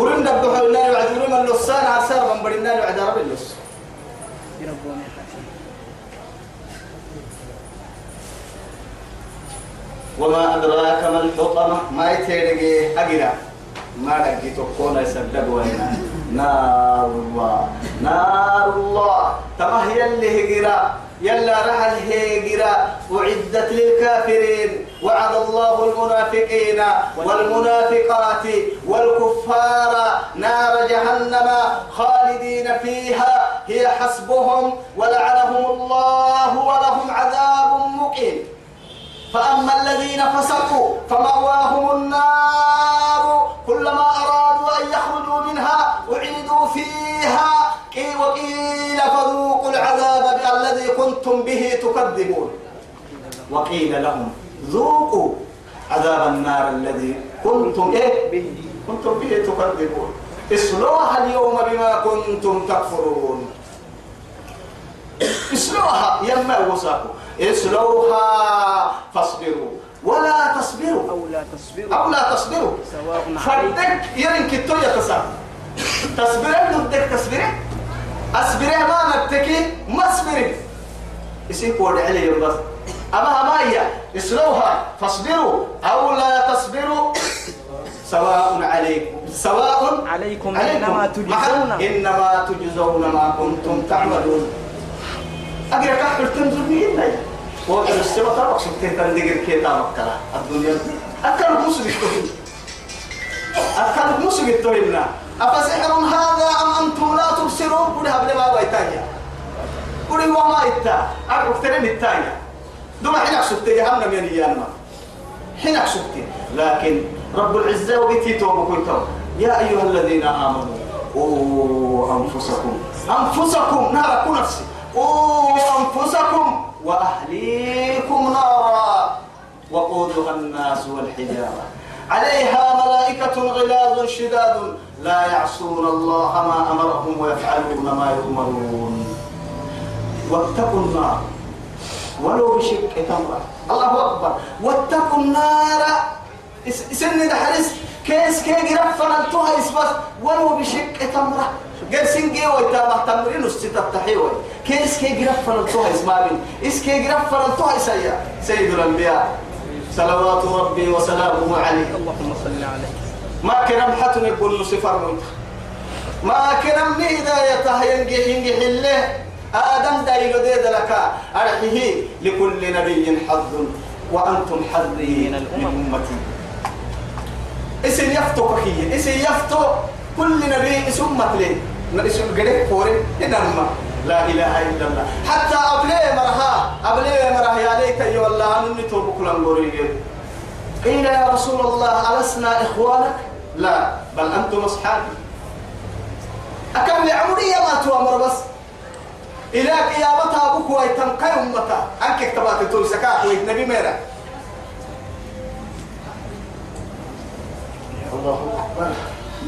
ورن دبحوا لنا يعذروا من لسان عسار من بدنا يعذر رب اللص وما أدراك ما الحطمة؟ ما يتيرجي أجرا. ما رجي تكون يسدد وين نار الله. نار الله. تما هي اللي هجرا يلا رحل هجرا أعدت للكافرين وعد الله المنافقين والمنافقات والكفار نار جهنم خالدين فيها هي حسبهم ولعنهم الله ولهم عذاب مقيم. فأما الذين فسقوا فمأواهم النار كلما أرادوا أن يخرجوا منها أعيدوا فيها. كنتم به تكذبون. وقيل لهم ذوقوا عذاب النار الذي كنتم إيه؟ به كنتم به تكذبون. اصلوها اليوم بما كنتم تكفرون. اصلوها يما وصاكم اصلوها فاصبروا. ولا تصبروا. أو لا تصبروا. أو لا تصبروا. سواء فردك يرن كتو يتسا تصبر ندك تصبر أصبر ما نبتكي ما اصبر يصير قول عليه بس. أما ما هي اصلوها فاصبروا. أو لا تصبروا. سواء عليكم سواء عليكم إنما تجزون. إنما تجزون ما كنتم تعملون. أجر كحل تنزل إلا وقال السبب ترى سبتين تندقر كيتا مكلا الدنيا. أكل مسلم أكل مسلم التوينا أفسحر هذا أم أنتم لا تبصرون؟ قل هبل ما قل وما إتا. أعرف ترين التانيا دوما حين سبت جهنم يا نيانا حين سبت لكن رب العزة وبيتي توبكم يا أيها الذين آمنوا قوا أنفسكم. أنفسكم ناركم نفسي. قوا أنفسكم وأهليكم نارا. وقودها الناس والحجارة. عليها ملائكة غلاظ شداد. لا يعصون الله ما أمرهم ويفعلون ما يؤمرون. واتقوا النار. ولو بشق تمرة الله أكبر. واتقوا النار. سن دحرس كيس كي جرفنا التوها يسبس ولو بشق تمرة قال سنجي ويتا تمرين استتفتحيوي كيس كي جرفنا التوها اسمابين إس كي جرفنا التوها سيا سيد الأنبياء. صلوات ربي وسلامه عليه. اللهم صل عليه. ما كان محتن يقول صفر ما من هداية ينجي ينجي حله آدم دايلو ديد لك أرحيه لكل نبي حظ وأنتم حظي من أمتي يفتو كخية اسم يفتو كل نبي اسم مثلي اسم قريب فوري إنما لا إله إلا الله. حتى أبلي مرها أبلي مرها يا ليت أيها الله أنني توب كل قيل يا رسول الله ألسنا إخوانك؟ لا بل أنتم أصحابي. أكم لعمري ما توامر بس؟ إلى قيامتها أبوك ويتنقى أمتا. أنك اكتبات تقول سكاك ويتنبي ميرا. الله أكبر.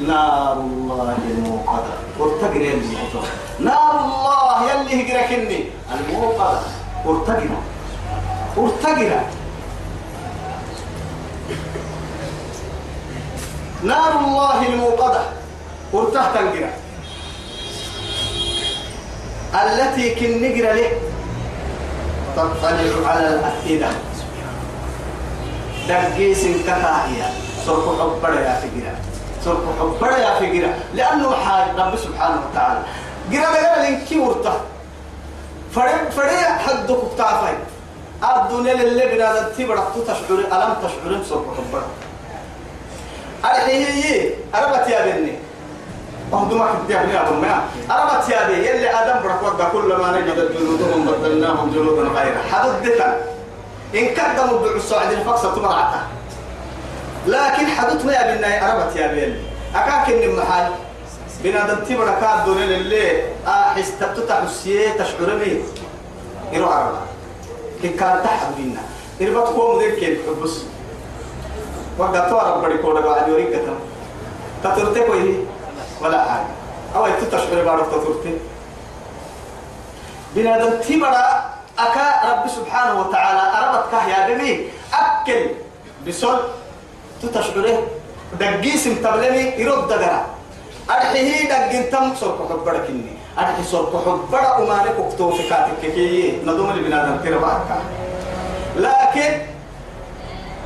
نار الله الموقدة. ارتقنا الموقدة نار الله يلي هجركني. الموقدة. ارتقنا. ارتقنا. نار الله الموقدة. الجرى التي كن نجرى لك تطلع على الأفئدة. دقيس كفاهية سرق حبر يا فقرة سرق حبر يا فقرة لأنه حاج رب سبحانه وتعالى. قرى لقرى لنكي ورطة. فرق فرق حدك بتعفين الدنيا اللي بنا تبرك تشعر ألم تشعر سرق حبر. أرحيه أربت يا بني. هم دمك يا أبو ما. أربت يا بني يلي آدم بركوت كل ما نجد جلودهم بدلناهم جلودا غيرها حدد دفن إن قدموا بالعصاعد الفقصة تمرعتها لكن حدث ما يا بني أربت يا بني أكاكن المحل بنادم تبرك كاد دون اللي أحس تبتتح السيه تشعر بيه إنه عربة إن كان تحب بينا. إربط قوم ذيك كيف بس وقت رب بدي كودا قاعد يوريك كتم. تطرتي كوي ولا حاجة أو أنت تشعر بارك تطرتي بنادم تبرا أكا رب سبحانه وتعالى أربت كه يا بني أكل بسول تتشعره دقيس تبلمي يرد دقرا. أرحيه دقين تم سرق حبرا كني. أرحي سرق حبرا أمانك اكتو في كاتك كي ندوم اللي بنادم تربعك لكن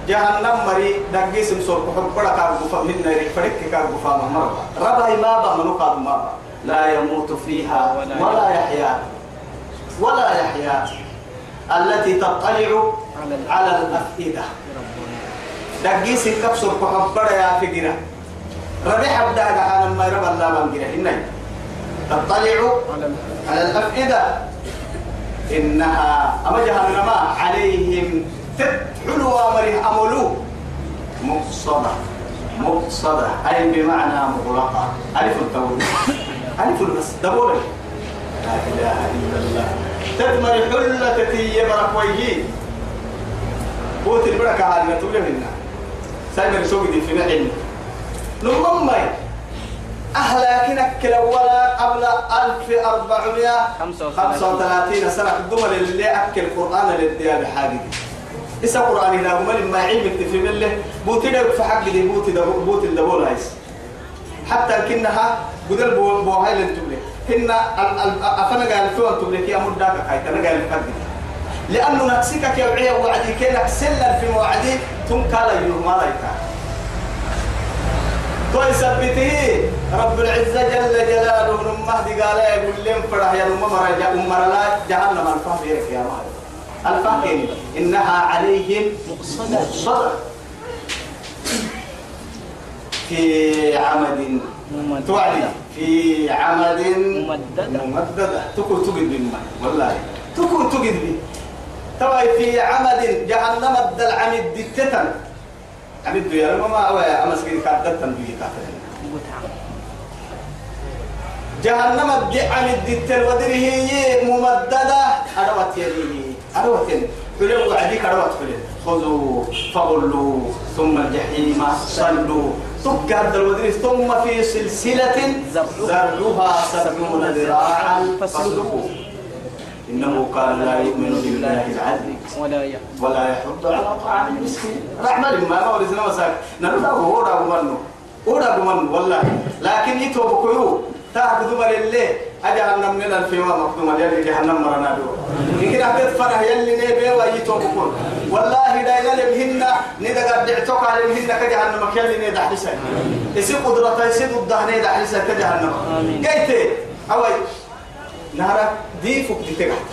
جهنم مري دقي سم سرق حبرا كاربو فمن نيري فريك كاربو فاما مرة. ربا ما بمنو قاد لا يموت فيها ولا يحيا. ولا يحيا. التي تطلع على الأفئدة. دقي سم كبسر حبرا يا فقيرة. ربي حبدا على ما رب الله من جره إنه تطلع على الأفئدة. إنها أما جهنم عليهم تدعو أمره أملو مقصدة مقصدة. أي بمعنى مغلقة؟ ألف التوبة ألف بس دبولة. لا إله إلا الله. تدمر حلة تتي برك ويجي بوت البركة هذه تقول منا سايبر سوق دي في معين نمم أهلاكنا كلا قبل 1435 سنة. الدول اللي أكل القرآن للديار بحاجة إسا قرآن هنا هم ما علم في مله. بوتي ده في حق دي بوتي ده بوتي ده حتى كنها بدل بو بو هاي لنتبلي هنا أفنا قال فيهم تبلي كي أمود داك هاي تنا قال فقد لأنه نكسيك يا وعي وعدي كي نكسل في موعدي ثم قال يوم ما لا توي سبته رب العزة جل جلاله نمه دي قال يقول لهم فرح يا نمه لا جهنم الفهم يا يا الفهم إنها عليهم مقصدة. مقصدة في عمد. توعدي في عمد ممددة. ممددة. تكون تجد بالماء والله. تكون تجد به توي في عمد جهنم الدل عمد دتتن عمد يا رب ما هو أمس كذي كاتتن بيه كاتتن جهنم الدي عمد دتل ودره هي ممددة. أروت يديه أروت يديه فلو وعديك أروت فلو خذوا فغلوا ثم الجحيم صلوا تقعد الودري ثم في سلسلة زرعها سبعون ذراعا فاسلكوه إنه كان لا يؤمن بالله العزيز ولا يحب. ولا يحض على طعام المسكين. رحمة لما ما ورزنا مساك نرد هو راغ منه. هو راغ منه والله. لكن يتوب كيو. تعبد مر اللي أجعلنا من الفيما مقدوم يلي جهنم مرنا دو يمكن أبيت فرح يلي نبي ويتوب كل والله دا يلي بهن ندق دعتك على بهن كجهنم. كيلي ندع حسن يسي قدرة يسي ضده ندع حسن كجهنم. قيت. أوي. نهارك دي فوق دي تقعد.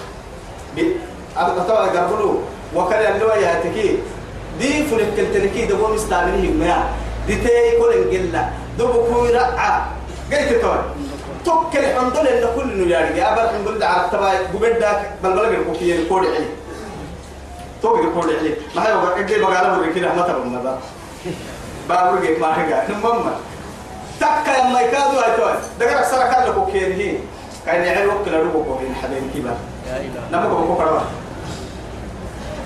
أتوا قبلوا وكان اللي ياتكي دي فلك كنتنكي دبو مستعمله ما دي تي كل انجلا دبو كوي رعا قلت توي. توكل الحمد لله كل يعني أبا الحمد لله على تبع قبدك بنقول لك كوكي الكود علي. توي الكود علي. ما هي بقى قد بقى على كده ما تبع ما بابور جيك ما هي نمم تكا يا ما يكادوا هاي توي. دقر سرك لك كوكي هي. كان يعلو وكل روبو كوكي حبيبي كبار يا إله. نما كم كم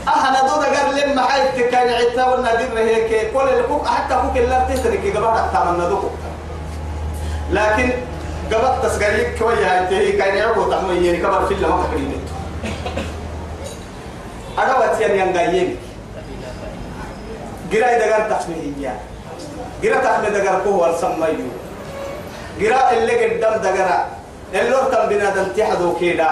أهنا دودا قال لما حيت كان عتا والنادر هيك كل الكوك حتى كوك اللي كي قبل تعمل ندوك لكن قبل تسقري كويا انت كان يعقو تعمل يعني كبر في اللي ما تقريبا أنا واتيان ينقايين قراء إذا قال تحميه قراء تحميه إذا قال قوة السمايو قراء اللي قدام دقرا اللي ارتم بنادم تحدو كده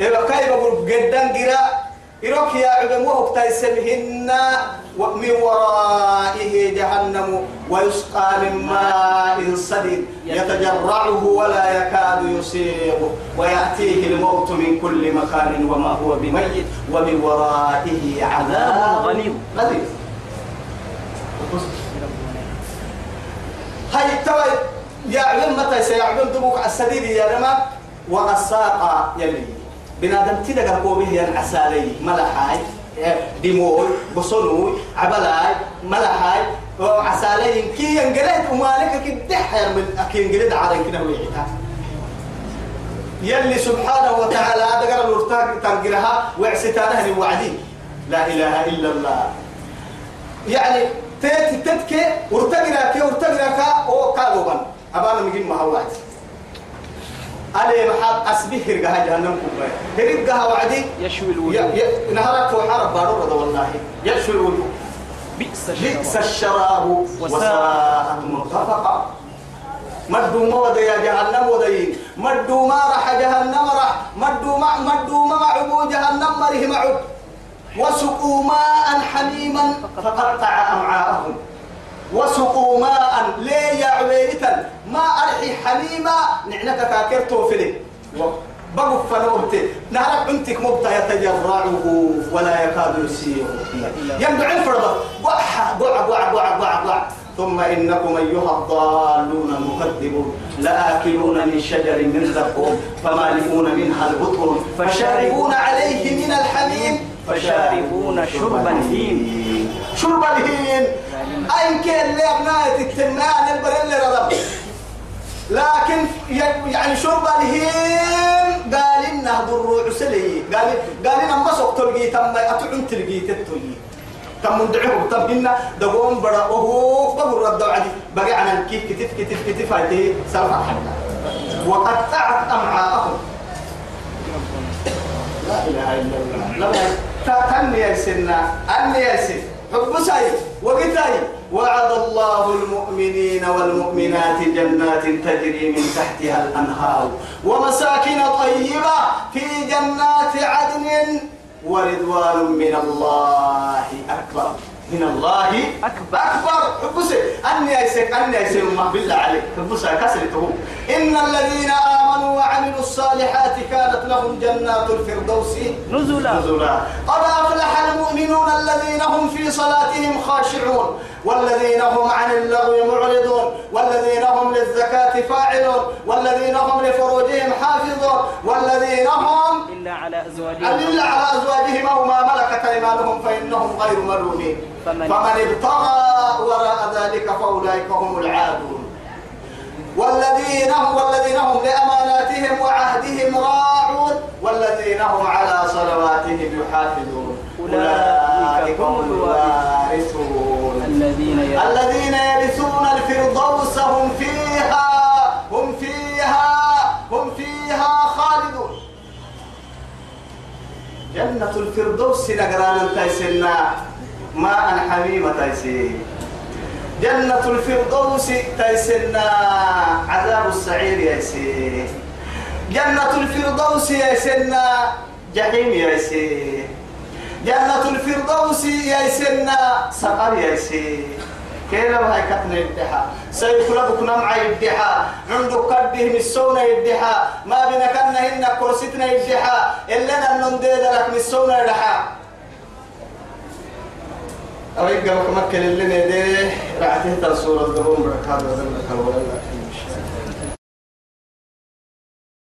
إذا كاي بقول قدام قراء إروك يا عبم وقت يسمهن ومن ورائه جهنم ويسقى من ماء صديد يتجرعه ولا يكاد يصيبه ويأتيه الموت من كل مكان وما هو بميت ومن ورائه عذاب غليظ. غليظ. هاي يا عبد متى سيعبد دبوك السديد يا رما وغساقا يلي. بنادم تيدا قرقو به ين عسالي ملحاي. ديموي بصنوي عبلاي ملحاي وعسالي كي ينقلت ومالك كده حير من أكي ينقلت على كده ويعيتها سبحانه وتعالى هذا قال الورتاق تنقلها وعستانه لوعدي لا إله إلا الله يعني تيت تتك ورتقنا كي ورتقنا كا ابانا مجين ما هو علي محل أسبيه هرقها جهنم كوباي هرقها وعدي. يشوي الوجوه نهارك وحارب بارو رضا والله. يشوي الوجوه بئس بئس الشراب. وساءت مرتفقا. مدو ما ودي يا جهنم ودي. مدو ما رح جهنم رح مدو ما مدو ما معبو جهنم مره معب وسقوا ماء حميما فقطع أمعاءهم. وسقوا ماء ما أرحي حميمة نعنك كاكرتو فيلي بقف فنورتي نعرف بنتك مبتا يتجرعه ولا يكاد يسيره يمدع الفرضة. قع قع قع قع قع قع ثم إنكم أيها الضالون المكذبون لآكلون من شجر من زقوم فمالئون منها البطون. فشاربون عليه من الحميم. فشاربون شرب الهيم شرب الهين. أين كان اللي أبناء تكتنان البرل رضب؟ لكن يعني شرب الهين قال إنه ضر عسلي قال قال إنه ما سوق تلقي تم أتعن تلقي تتلقي. تم ندعوه طب إنه دقوم برا وهو بقول رد عدي بقى عن كيف كتف كتف كتف هذه سلفة حتى وقطعت أمعاءهم. لا إله إلا الله. لا تني يا سنة أني يا سن حب سعيد وقتاي وعد الله المؤمنين والمؤمنات جنات تجري من تحتها الأنهار ومساكن طيبة في جنات عدن ورضوان من الله أكبر. من الله. أكبر. أكبر. حبسي. أني أيسك أني أيسك ما بالله عليك. حبسي. كسرته إن الذين آمنوا وعملوا الصالحات كانت لهم جنات الفردوس نزلا. نزلا. قد أفلح المؤمنون الذين هم في صلاتهم خاشعون. والذين هم عن اللغو معرضون. والذين هم للزكاة فاعلون. والذين هم لفروجهم حافظون. والذين هم إلا على أزواجهم إلا على أزواجهم أو ما ملكت أيمانهم فإنهم غير ملومين. فمن- فمن ابتغى وراء ذلك فأولئك هم العادون. والذين هم والذين هم لأماناتهم وعهدهم راعون والذين هم على صلواتهم يحافظون. أولئك هم الوارثون. الذين يرثون الفردوس هم فيها هم فيها هم فيها خالدون جنة الفردوس نقران تيسنا ماء حميمة تيسي جنة الفردوس تيسنا عذاب السعير يسي جنة الفردوس يسنا جحيم يسي جنة الفردوس يسنا سقر يسي كيلا وهي كتنا يدحى سيكلبك نمع يدحى عندك كده مسونا يدحى ما بينا كنا هنا كرسيتنا يدحى إلا ننديد لك مسونا يدحى أو يبقى مكة اللي نديه رعته تنصور الدروم بركات وذلك الولا